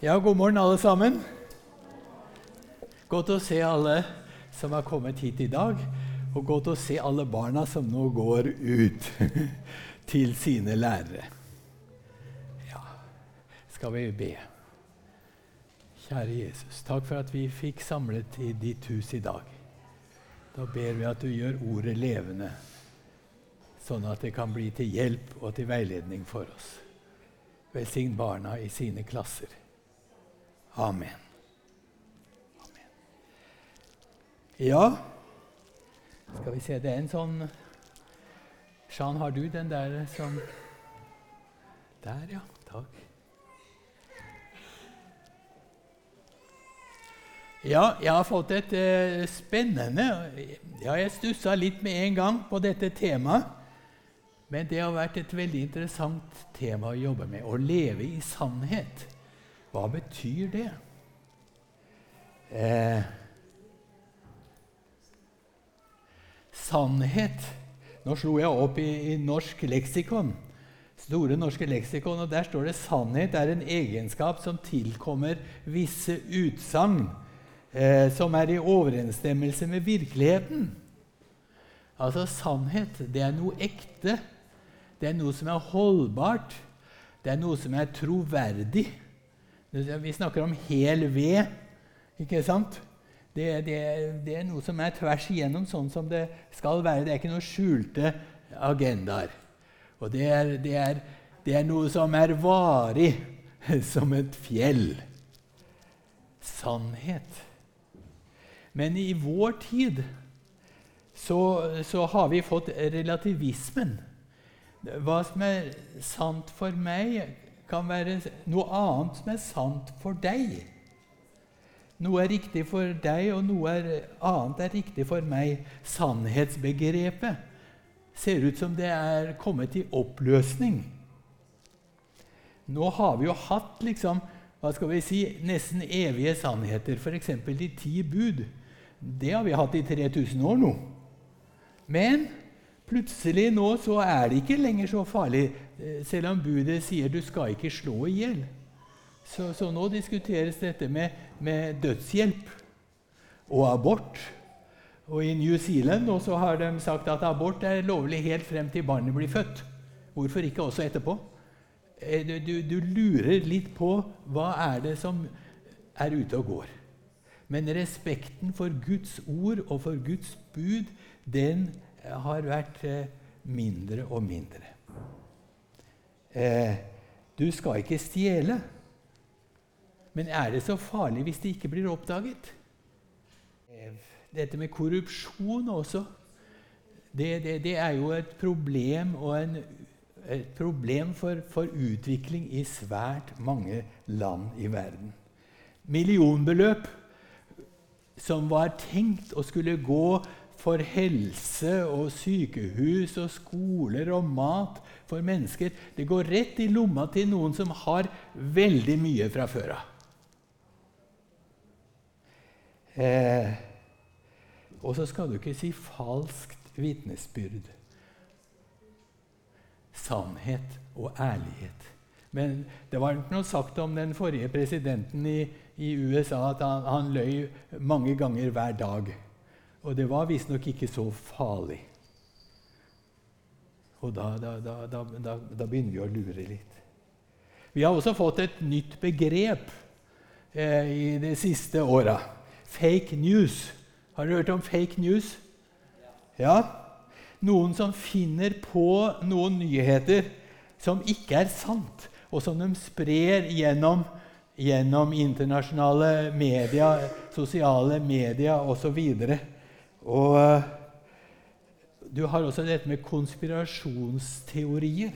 Ja, god morgen, alle sammen. Godt å se alle som har kommet hit i dag, og godt å se alle barna som nå går ut til sine lærere. Ja, skal vi be. Kjære Jesus, takk for at vi fikk samlet i ditt hus i dag. Da ber vi at du gjør ordet levende, sånn at det kan bli til hjelp og til veiledning for oss. Velsign barna i sine klasser. Amen. Amen. Ja, skal vi se Det er en sånn Jean, har du den der som Der, ja. Takk. Ja, jeg har fått et uh, spennende Ja, jeg stussa litt med en gang på dette temaet. Men det har vært et veldig interessant tema å jobbe med. Å leve i sannhet. Hva betyr det? Eh, sannhet Nå slo jeg opp i, i norsk leksikon. Store norske leksikon, og Der står det sannhet er en egenskap som tilkommer visse utsagn eh, som er i overensstemmelse med virkeligheten. Altså Sannhet det er noe ekte. Det er noe som er holdbart. Det er noe som er troverdig. Vi snakker om hel ved, ikke sant? Det, det, det, er noe som er tvers igjennom sånn som det skal være. Det er ikke noen skjulte agendaer. Og det er, det er, er noe som er varig, som et fjell. Sannhet. Men i vår tid så, så har vi fått relativismen. Hva som er sant for meg, kan være noe annet som er sant for deg. Noe er riktig for deg, og noe er, annet er riktig for meg. Sannhetsbegrepet ser ut som det er kommet i oppløsning. Nå har vi jo hatt liksom, hva skal vi si, nesten evige sannheter, f.eks. de ti bud. Det har vi hatt i 3000 år nå. Men Plutselig nå så er det ikke lenger så farlig, eh, selv om budet sier du skal ikke slå i hjel. Så, så, nå diskuteres dette med, med, dødshjelp og abort. Og I New Zealand så har de sagt at abort er lovlig helt frem til barnet blir født. Hvorfor ikke også etterpå? Eh, du, du, lurer litt på hva er det som er ute og går. Men respekten for Guds ord og for Guds bud, den har vært eh, mindre og mindre. Eh, du skal ikke stjele. Men er det så farlig hvis det ikke blir oppdaget? Eh, dette med korrupsjon også, det, det, det er jo et problem, en, et problem for, for utvikling i svært mange land i verden. Millionbeløp som var tenkt å skulle gå for helse og sykehus og skoler og mat for mennesker. Det går rett i lomma til noen som har veldig mye fra før av. Eh, og så skal du ikke si falskt vitnesbyrd. Sannhet og ærlighet. Men det var noe sagt om den forrige presidenten i, i USA at han, han løy mange ganger hver dag. Og det var visstnok ikke så farlig. Og da, da, da, da, begynner vi å lure litt. Vi har også fått et nytt begrep eh, i de siste åra. Fake news. Har du hørt om fake news? Ja. Noen som finner på noen nyheter som ikke er sant, og som de sprer gjennom, gjennom internasjonale media, sosiale media osv. Og eh, du har også dette med konspirasjonsteorier.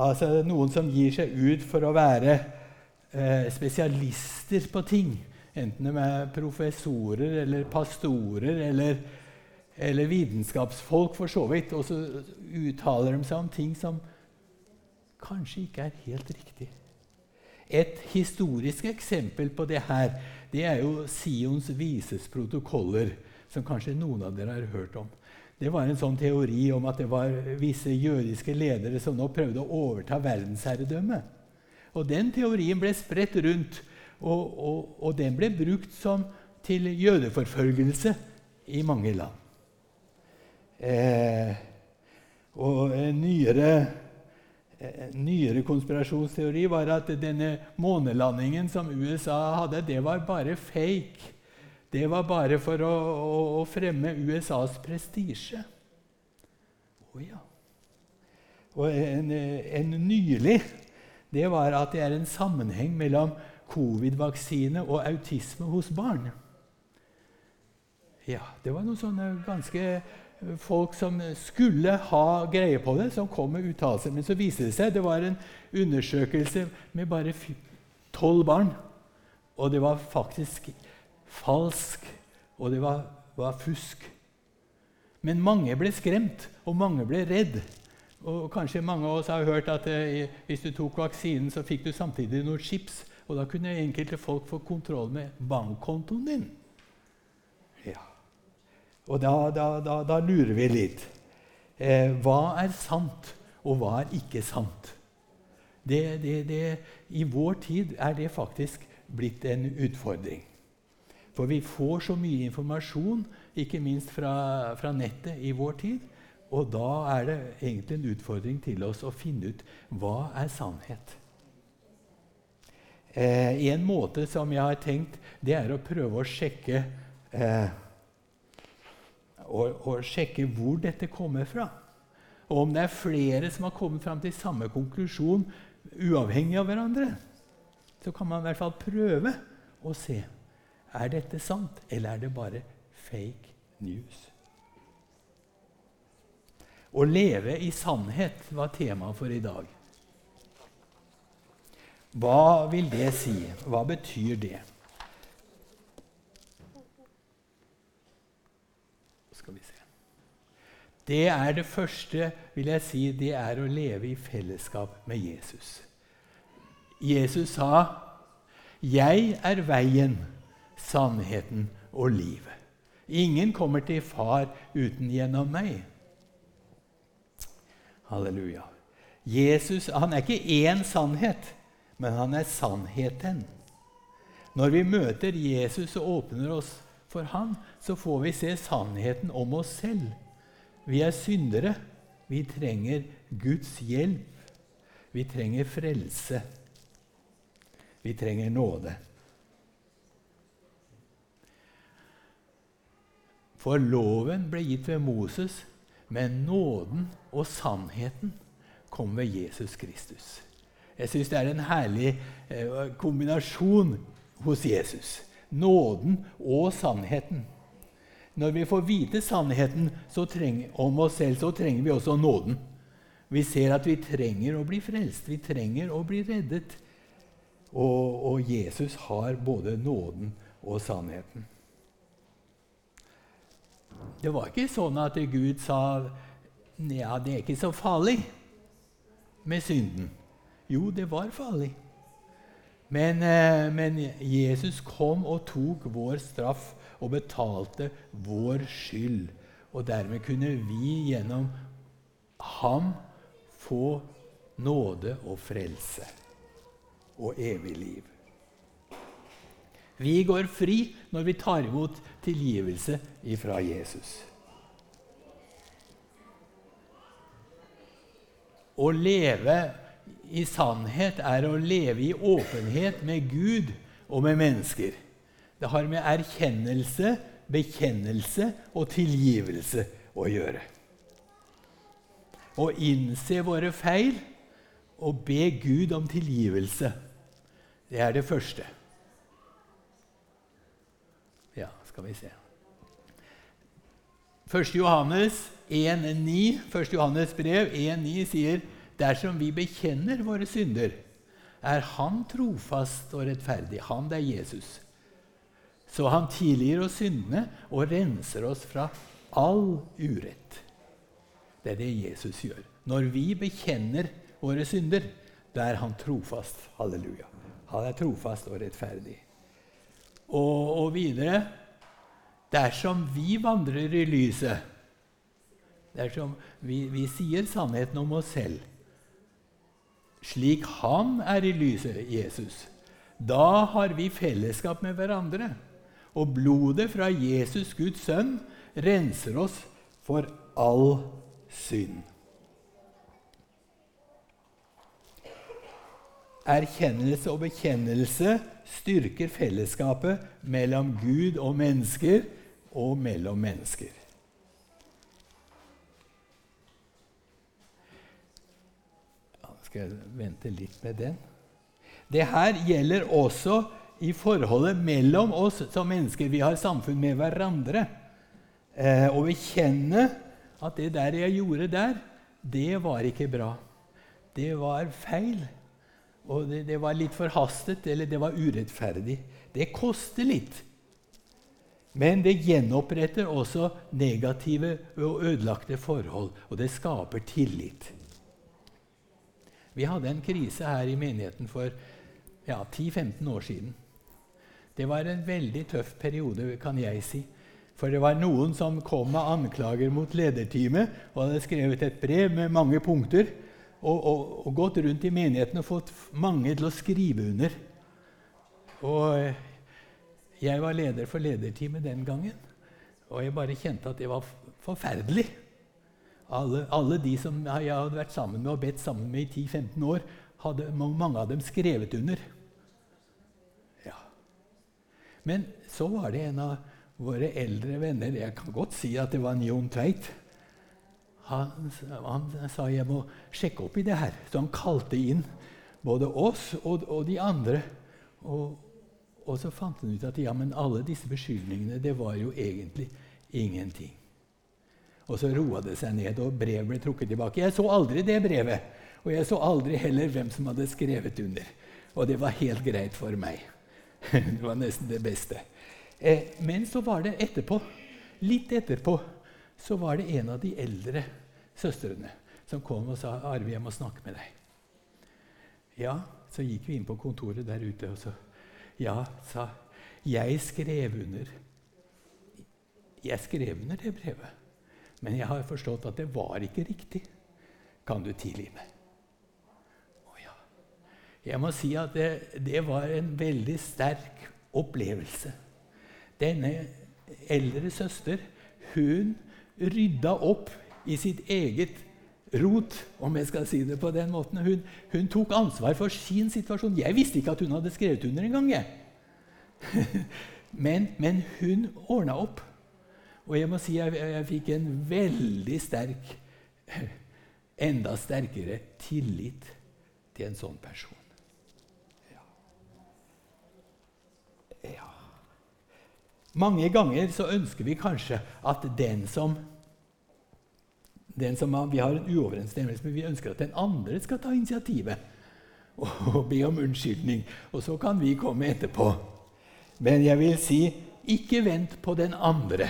Altså noen som gir seg ut for å være eh, spesialister på ting. Enten de er professorer eller pastorer eller, eller vitenskapsfolk, for så vidt. Og så uttaler de seg om ting som kanskje ikke er helt riktig. Et historisk eksempel på det her det er jo Sions vises protokoller, som kanskje noen av dere har hørt om. Det var en sånn teori om at det var visse jødiske ledere som nå prøvde å overta verdensherredømmet. Og Den teorien ble spredt rundt, og, og, og den ble brukt som, til jødeforfølgelse i mange land. Eh, og en nyere, en nyere konspirasjonsteori var at denne månelandingen som USA hadde, det var bare fake. Det var bare for å, å, å fremme USAs prestisje. Å oh, ja. Og en, en, nylig det var at det er en sammenheng mellom covid-vaksine og autisme hos barn. Ja, Det var noen sånne ganske folk som skulle ha greie på det, som kom med uttalelser. Men så viste det seg det var en undersøkelse med bare tolv barn. Og det var faktisk falsk, og det var, var, fusk. Men mange ble skremt, og mange ble redd. Og kanskje mange av oss har hørt at eh, hvis du tok vaksinen, så fikk du samtidig noen chips. Og da kunne enkelte folk få kontroll med bankkontoen din. Ja. Og da, da, da, da lurer vi litt. Eh, hva er sant, og hva er ikke sant? Det, det, det, I vår tid er det faktisk blitt en utfordring. For vi får så mye informasjon, ikke minst fra, fra, nettet, i vår tid. Og da er det egentlig en utfordring til oss å finne ut hva er sannhet. Eh, en måte som jeg har tenkt, det er å prøve å sjekke eh, å, sjekke hvor dette kommer fra. Og om det er flere som har kommet fram til samme konklusjon uavhengig av hverandre. Så kan man i hvert fall prøve å se er dette sant, eller er det bare fake news? Å leve i sannhet var temaet for i dag. Hva vil det si? Hva betyr det? Skal vi se. Det er det første, vil jeg si, det er å leve i fellesskap med Jesus. Jesus sa, 'Jeg er veien' sannheten og livet. Ingen kommer til Far uten gjennom meg. Halleluja. Jesus han er ikke én sannhet, men han er sannheten. Når vi møter Jesus og åpner oss for han, så får vi se sannheten om oss selv. Vi er syndere. Vi trenger Guds hjelp. Vi trenger frelse. Vi trenger nåde. For loven ble gitt ved Moses, men nåden og sannheten kom ved Jesus Kristus. Jeg syns det er en herlig eh, kombinasjon hos Jesus. Nåden og sannheten. Når vi får vite sannheten trenger, om oss selv, så trenger vi også nåden. Vi ser at vi trenger å bli frelst, vi trenger å bli reddet. Og, og Jesus har både nåden og sannheten. Det var ikke sånn at Gud sa ja, det er ikke så farlig med synden. Jo, det var farlig. Men, eh, men, Jesus kom og tok vår straff og betalte vår skyld. Og dermed kunne vi gjennom ham få nåde og frelse og evig liv. Vi går fri når vi tar imot tilgivelse ifra Jesus. Å leve i sannhet er å leve i åpenhet med Gud og med mennesker. Det har med erkjennelse, bekjennelse og tilgivelse å gjøre. Å innse våre feil og be Gud om tilgivelse, det er det første. Skal vi se 1. Johannes 1,9, 1. Johannes brev 1,9 sier dersom vi bekjenner våre synder, er Han trofast og rettferdig. Han, det er Jesus. Så han tilgir oss syndene og renser oss fra all urett. Det er det Jesus gjør. Når vi bekjenner våre synder, da er han trofast. Halleluja. Han er trofast og rettferdig. Og, og videre Dersom vi vandrer i lyset, dersom vi, vi sier sannheten om oss selv, slik han er i lyset, Jesus. Da har vi fellesskap med hverandre. Og blodet fra Jesus, Guds sønn, renser oss for all synd. Erkjennelse og bekjennelse styrker fellesskapet mellom Gud og mennesker og mellom mennesker. Ja, skal jeg vente litt med den? Det her gjelder også i forholdet mellom oss som mennesker. Vi har samfunn med hverandre. Eh, vi bekjenne at det der jeg gjorde der, det var ikke bra. Det var feil. Og det, det var litt forhastet, eller det var urettferdig. Det koster litt. Men det gjenoppretter også negative og ødelagte forhold, og det skaper tillit. Vi hadde en krise her i menigheten for ja, 10-15 år siden. Det var en veldig tøff periode, kan jeg si. For det var noen som kom med anklager mot lederteamet og hadde skrevet et brev med mange punkter og, og, og gått rundt i menigheten og fått mange til å skrive under. Og jeg var leder for lederteamet den gangen, og jeg bare kjente at det var forferdelig. Alle, alle de som jeg hadde vært sammen med og bedt sammen med i 10-15 år, hadde mange av dem skrevet under. Ja. Men så var det en av våre eldre venner Jeg kan godt si at det var en Jon Tveit. Han, han, sa jeg må sjekke opp i det her. Så han kalte inn både oss og, og de andre. Og, og, så fant han ut at ja, men alle disse beskyldningene det var jo egentlig ingenting. Og så roa det seg ned, og brevet ble trukket tilbake. Jeg så aldri det brevet. Og jeg så aldri heller hvem som hadde skrevet under. Og det var helt greit for meg. det var nesten det beste. Eh, men så var det etterpå, litt etterpå, så var det en av de eldre søstrene som kom og sa 'Arve, jeg må snakke med deg'. Ja, så gikk vi inn på kontoret der ute, og så Ja, sa jeg skrev under. Jeg skrev under det brevet, men jeg har forstått at det var ikke riktig. Kan du tilgi meg? Å ja. Jeg må si at det, det var en veldig sterk opplevelse. Denne eldre søster hun rydda opp i sitt eget rot, om jeg skal si det på den måten. Hun, hun tok ansvar for sin situasjon. Jeg visste ikke at hun hadde skrevet under engang. men, men hun ordna opp. Og jeg må si jeg, jeg fikk en veldig sterk, enda sterkere tillit til en sånn person. Mange ganger så ønsker vi kanskje at den som, den som Vi har en uoverensstemmelse, men vi ønsker at den andre skal ta initiativet og be om unnskyldning. Og så kan vi komme etterpå. Men jeg vil si ikke vent på den andre.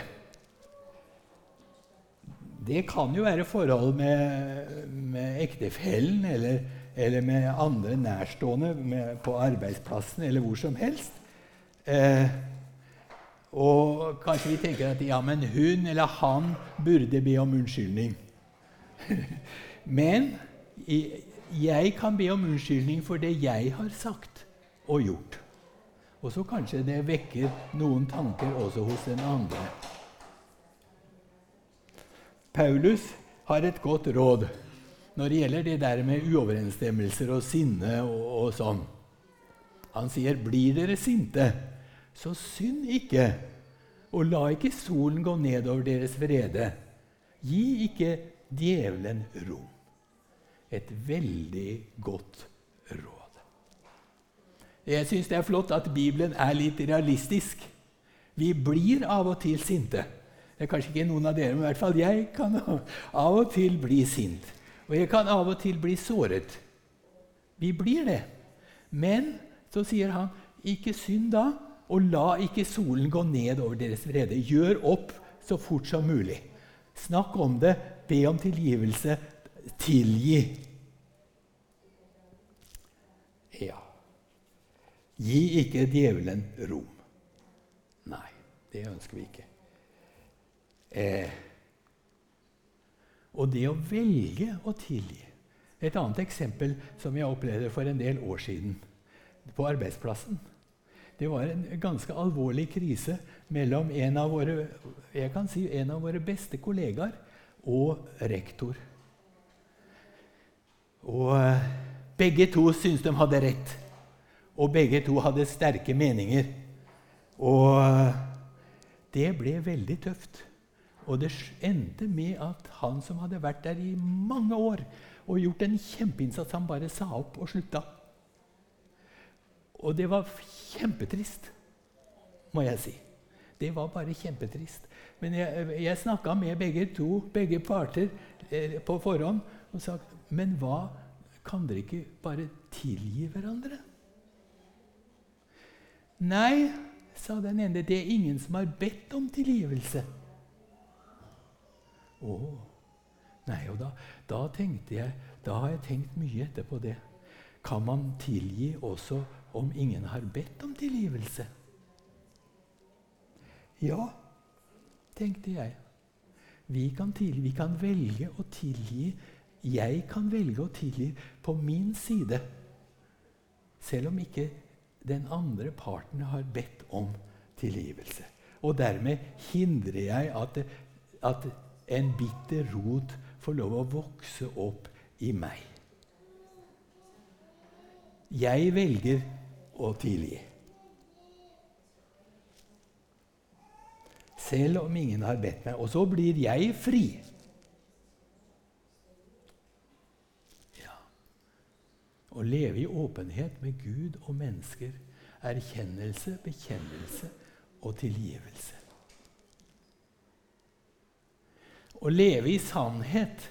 Det kan jo være forhold med, med ektefellen eller, eller, med andre nærstående med, på arbeidsplassen eller hvor som helst. Eh, og kanskje vi tenker at ja, men hun eller han burde be om unnskyldning. men jeg kan be om unnskyldning for det jeg har sagt og gjort. Og så kanskje det vekker noen tanker også hos den andre. Paulus har et godt råd når det gjelder det der med uoverensstemmelser og sinne og, og sånn. Han sier, 'Blir dere sinte?' så synd ikke, og la ikke solen gå ned over deres vrede. Gi ikke djevelen rom. Et veldig godt råd. Jeg syns det er flott at Bibelen er litt realistisk. Vi blir av og til sinte. Det er kanskje ikke noen av dere, men i hvert fall jeg kan av og til bli sint. Og jeg kan av og til bli såret. Vi blir det. Men så sier han, ikke synd da, og la ikke solen gå ned over deres vrede. Gjør opp så fort som mulig. Snakk om det, be om tilgivelse, tilgi. Ja. Gi ikke djevelen rom. Nei, det ønsker vi ikke. Eh. Og det å velge å tilgi, Et annet eksempel som jeg opplevde for en del år siden på arbeidsplassen. Det var en ganske alvorlig krise mellom en av våre, si, en av våre beste kollegaer og rektor. Og eh, begge to syntes de hadde rett, og begge to hadde sterke meninger. Og eh, det ble veldig tøft. Og det endte med at han som hadde vært der i mange år og gjort en kjempeinnsats, han bare sa opp og slutta. Og det var kjempetrist, må jeg si. Det var bare kjempetrist. Men jeg, jeg snakka med begge to, begge parter eh, på forhånd og sa Men hva Kan dere ikke bare tilgi hverandre? Nei, sa den ene, det er ingen som har bedt om tilgivelse. Å. Nei, og da, da tenkte jeg Da har jeg tenkt mye etterpå det. Kan man tilgi også om ingen har bedt om tilgivelse? Ja, tenkte jeg. Vi kan, tilgi, vi kan velge å tilgi. Jeg kan velge å tilgi på min side, selv om ikke den andre parten har bedt om tilgivelse. Og dermed hindrer jeg at, at en bitter rot får lov å vokse opp i meg. Jeg velger å tilgi. Selv om ingen har bedt meg. Og så blir jeg fri. Ja. Å leve i åpenhet med Gud og mennesker, erkjennelse, bekjennelse og tilgivelse. Å leve i sannhet,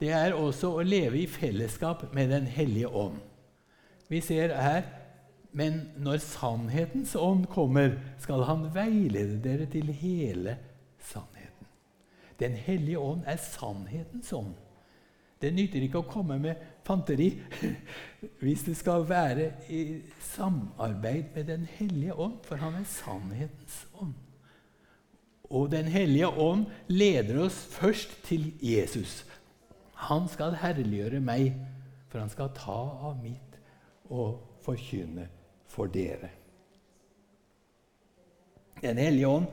det er også å leve i fellesskap med Den hellige ånd. Vi ser her men når sannhetens ånd kommer, skal han veilede dere til hele sannheten. Den hellige ånd er sannhetens ånd. Det nytter ikke å komme med fanteri hvis du skal være i samarbeid med Den hellige ånd, for han er sannhetens ånd. Og Den hellige ånd leder oss først til Jesus. Han skal herliggjøre meg, for han skal ta av mitt og forkynne for dere. Den hellige ånd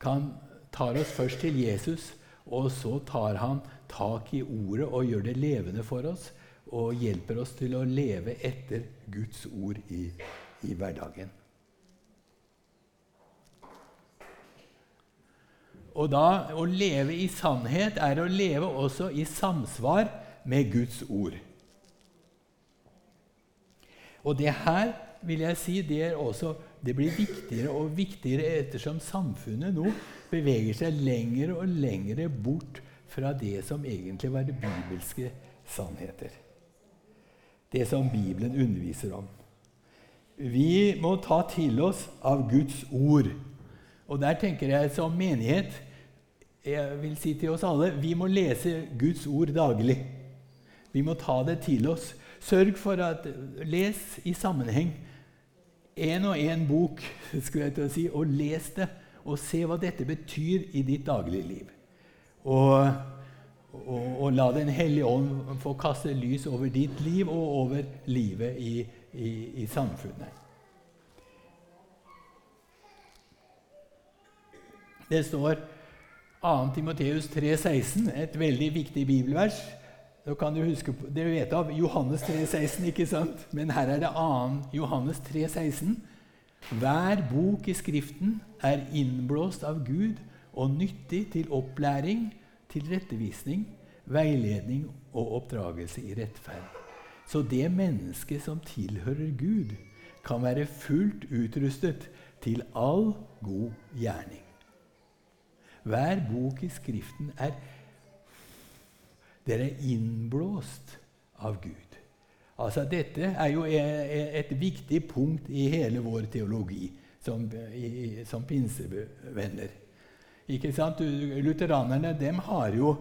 kan, tar oss først til Jesus, og så tar han tak i ordet og gjør det levende for oss og hjelper oss til å leve etter Guds ord i, i hverdagen. Og da Å leve i sannhet er å leve også i samsvar med Guds ord. Og det her vil jeg si, det, også, det blir viktigere og viktigere ettersom samfunnet nå beveger seg lenger og lenger bort fra det som egentlig var bibelske sannheter. Det som Bibelen underviser om. Vi må ta til oss av Guds ord. Og der tenker jeg som menighet jeg vil si til oss alle vi må lese Guds ord daglig. Vi må ta det til oss. Sørg for at Les i sammenheng én og én bok skulle jeg til å si, og les det. Og se hva dette betyr i ditt dagligliv. Og, og, og la Den hellige ånd få kaste lys over ditt liv og over livet i, i, i samfunnet. Det står 2. Timoteus 3,16, et veldig viktig bibelvers. Da kan du huske på, Dere vet av Johannes 3,16, ikke sant? Men her er det annen Johannes 3,16. Hver bok i Skriften er innblåst av Gud og nyttig til opplæring, til rettevisning, veiledning og oppdragelse i rettferd. Så det mennesket som tilhører Gud, kan være fullt utrustet til all god gjerning. Hver bok i Skriften er dere er innblåst av Gud. Altså, dette er jo e, e, et viktig punkt i hele vår teologi som, som pinsevenner. Ikke sant? Lutheranerne de har jo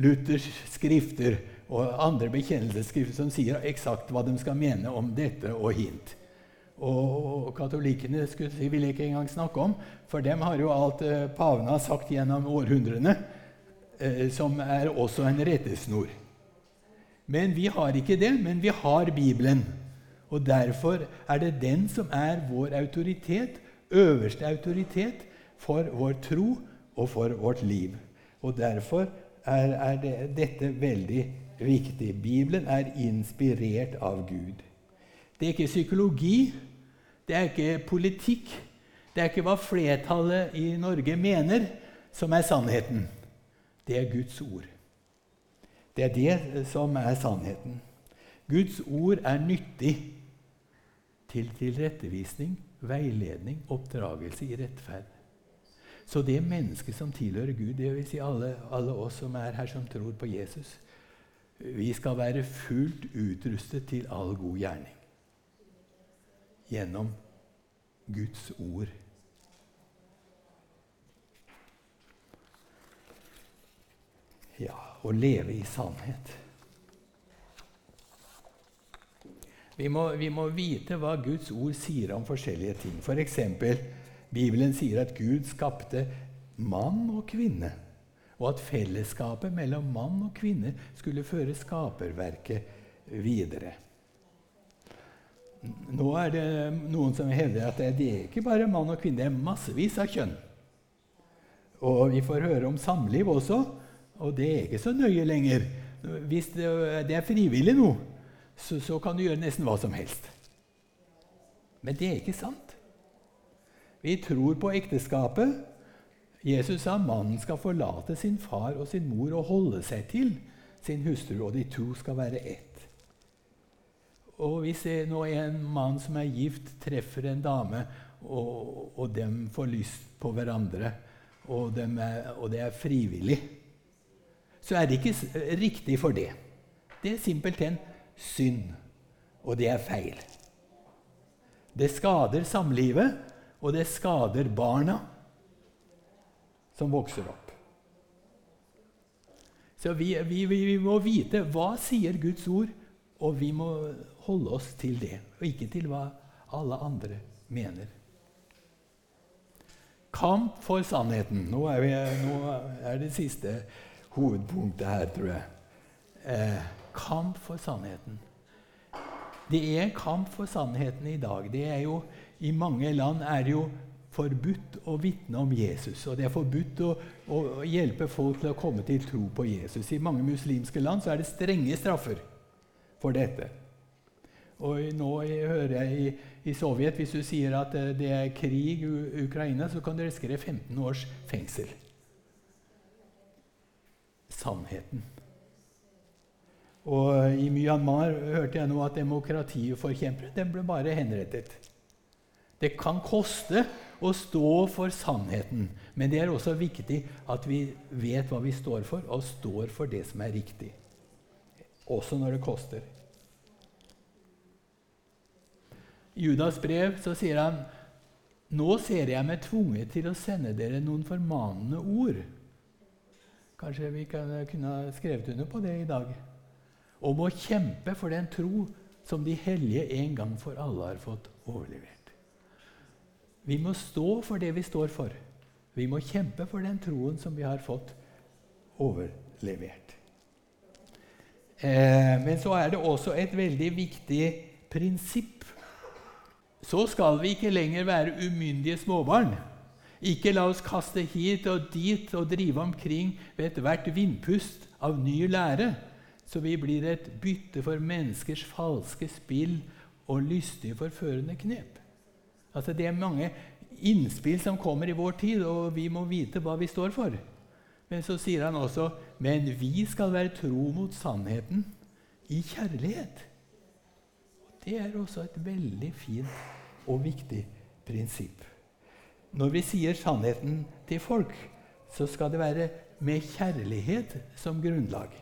Luthers skrifter og andre bekjennelsesskrifter som sier eksakt hva de skal mene om dette og hint. Og, og katolikkene skulle, vil jeg ikke engang snakke om, for dem har jo alt eh, pavene har sagt gjennom århundrene, som er også en rettesnor. Men vi har ikke det, men vi har Bibelen. Og Derfor er det den som er vår autoritet, øverste autoritet for vår tro og for vårt liv. Og Derfor er, er det, dette veldig viktig. Bibelen er inspirert av Gud. Det er ikke psykologi, det er ikke politikk, det er ikke hva flertallet i Norge mener, som er sannheten. Det er Guds ord. Det er det som er sannheten. Guds ord er nyttig til tilrettevisning, veiledning, oppdragelse i rettferd. Så det mennesket som tilhører Gud, dvs. Si alle, alle oss som er her som tror på Jesus, vi skal være fullt utrustet til all god gjerning gjennom Guds ord. Ja, å leve i sannhet. Vi må, vi må, vite hva Guds ord sier om forskjellige ting. F.eks. For Bibelen sier at Gud skapte mann og kvinne, og at fellesskapet mellom mann og kvinne skulle føre skaperverket videre. Nå er det noen som hevder at det er ikke bare mann og kvinne, det er massevis av kjønn. Og vi får høre om samliv også, og det er ikke så nøye lenger. Hvis det er frivillig nå, så, så kan du gjøre nesten hva som helst. Men det er ikke sant. Vi tror på ekteskapet. Jesus sa mannen skal forlate sin far og sin mor og holde seg til sin hustru, og de to skal være ett. Og hvis nå en mann som er gift, treffer en dame, og, og de får lyst på hverandre, og, dem er, og det er frivillig, så er det ikke riktig for det. Det er simpelthen synd, og det er feil. Det skader samlivet, og det skader barna som vokser opp. Så vi, vi, vi, må vite hva sier Guds ord, og vi må holde oss til det, og ikke til hva alle andre mener. Kamp for sannheten. Nå er, vi, nå er det siste hovedpunktet her, tror jeg. Eh, kamp for sannheten. Det er kamp for sannheten i dag. Det er jo, I mange land er det jo forbudt å vitne om Jesus. Og det er forbudt å, å, hjelpe folk til å komme til tro på Jesus. I mange muslimske land så er det strenge straffer for dette. Og nå hører jeg i, i Sovjet hvis du sier at eh, det er krig i Ukraina, så kan du risikere 15 års fengsel. Sannheten. Og I Myanmar hørte jeg nå at demokratiforkjempere ble bare henrettet. Det kan koste å stå for sannheten, men det er også viktig at vi vet hva vi står for, og står for det som er riktig. Også når det koster. I Judas brev så sier han nå ser jeg meg tvunget til å sende dere noen formanende ord. Kanskje vi kunne ha skrevet under på det i dag om å kjempe for den tro som de hellige en gang for alle har fått overlevert. Vi må stå for det vi står for. Vi må kjempe for den troen som vi har fått overlevert. Eh, men så er det også et veldig viktig prinsipp. Så skal vi ikke lenger være umyndige småbarn. Ikke la oss kaste hit og dit og drive omkring ved ethvert vindpust av ny lære så vi blir et bytte for menneskers falske spill og lystige, forførende knep. Altså, det er mange innspill som kommer i vår tid, og vi må vite hva vi står for. Men så sier han også men vi skal være tro mot sannheten i kjærlighet. Det er også et veldig fint og viktig prinsipp. Når vi sier sannheten til folk, så skal det være med kjærlighet som grunnlag.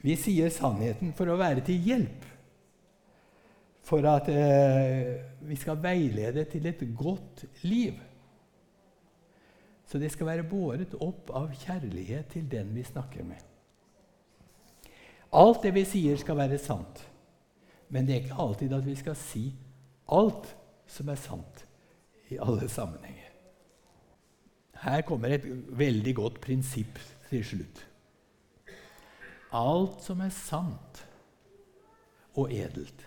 Vi sier sannheten for å være til hjelp. For at eh, vi skal veilede til et godt liv. Så det skal være båret opp av kjærlighet til den vi snakker med. Alt det vi sier, skal være sant. Men det er ikke alltid at vi skal si alt som er sant i alle sammenhenger. Her kommer et veldig godt prinsipp til slutt alt som er sant og edelt,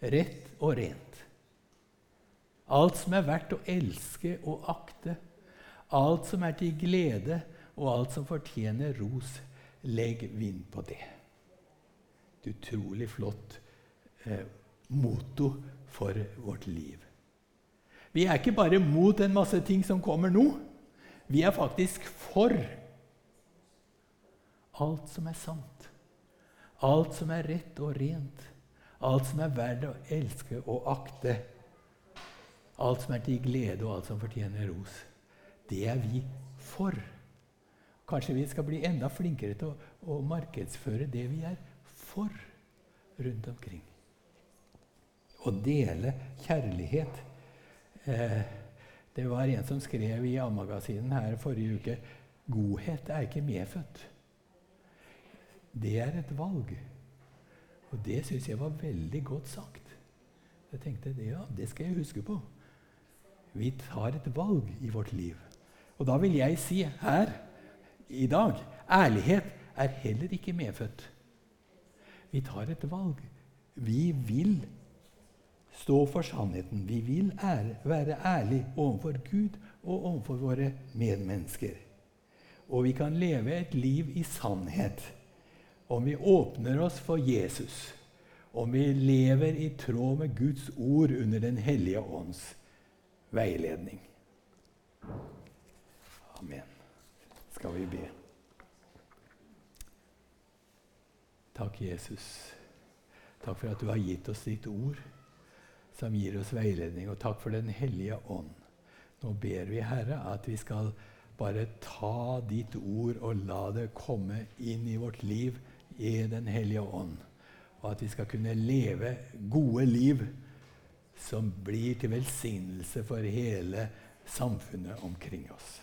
rett og rent. Alt som er verdt å elske og akte, alt som er til glede, og alt som fortjener ros, legg vind på det. Et utrolig flott eh, motto for vårt liv. Vi er ikke bare mot en masse ting som kommer nå. Vi er faktisk for alt som er sant, alt som er rett og rent, alt som er verdt å elske og akte, alt som er til glede, og alt som fortjener ros. Det er vi for. Kanskje vi skal bli enda flinkere til å, å markedsføre det vi er for rundt omkring. Å dele kjærlighet. Eh, det var en som skrev i A-magasinen her forrige uke godhet er ikke medfødt. Det er et valg. Og det syns jeg var veldig godt sagt. Jeg tenkte ja, det skal jeg huske på. Vi tar et valg i vårt liv. Og da vil jeg si her i dag ærlighet er heller ikke medfødt. Vi tar et valg. Vi vil stå for sannheten. Vi vil ære, være ærlige overfor Gud og overfor våre medmennesker. Og vi kan leve et liv i sannhet om vi åpner oss for Jesus, om vi lever i tråd med Guds ord under Den hellige ånds veiledning. Amen. Skal vi be. Takk, Jesus. Takk for at du har gitt oss ditt ord, som gir oss veiledning. Og takk for Den hellige ånd. Nå ber vi, Herre, at vi skal bare ta ditt ord og la det komme inn i vårt liv i Den hellige ånd. Og at vi skal kunne leve gode liv som blir til velsignelse for hele samfunnet omkring oss.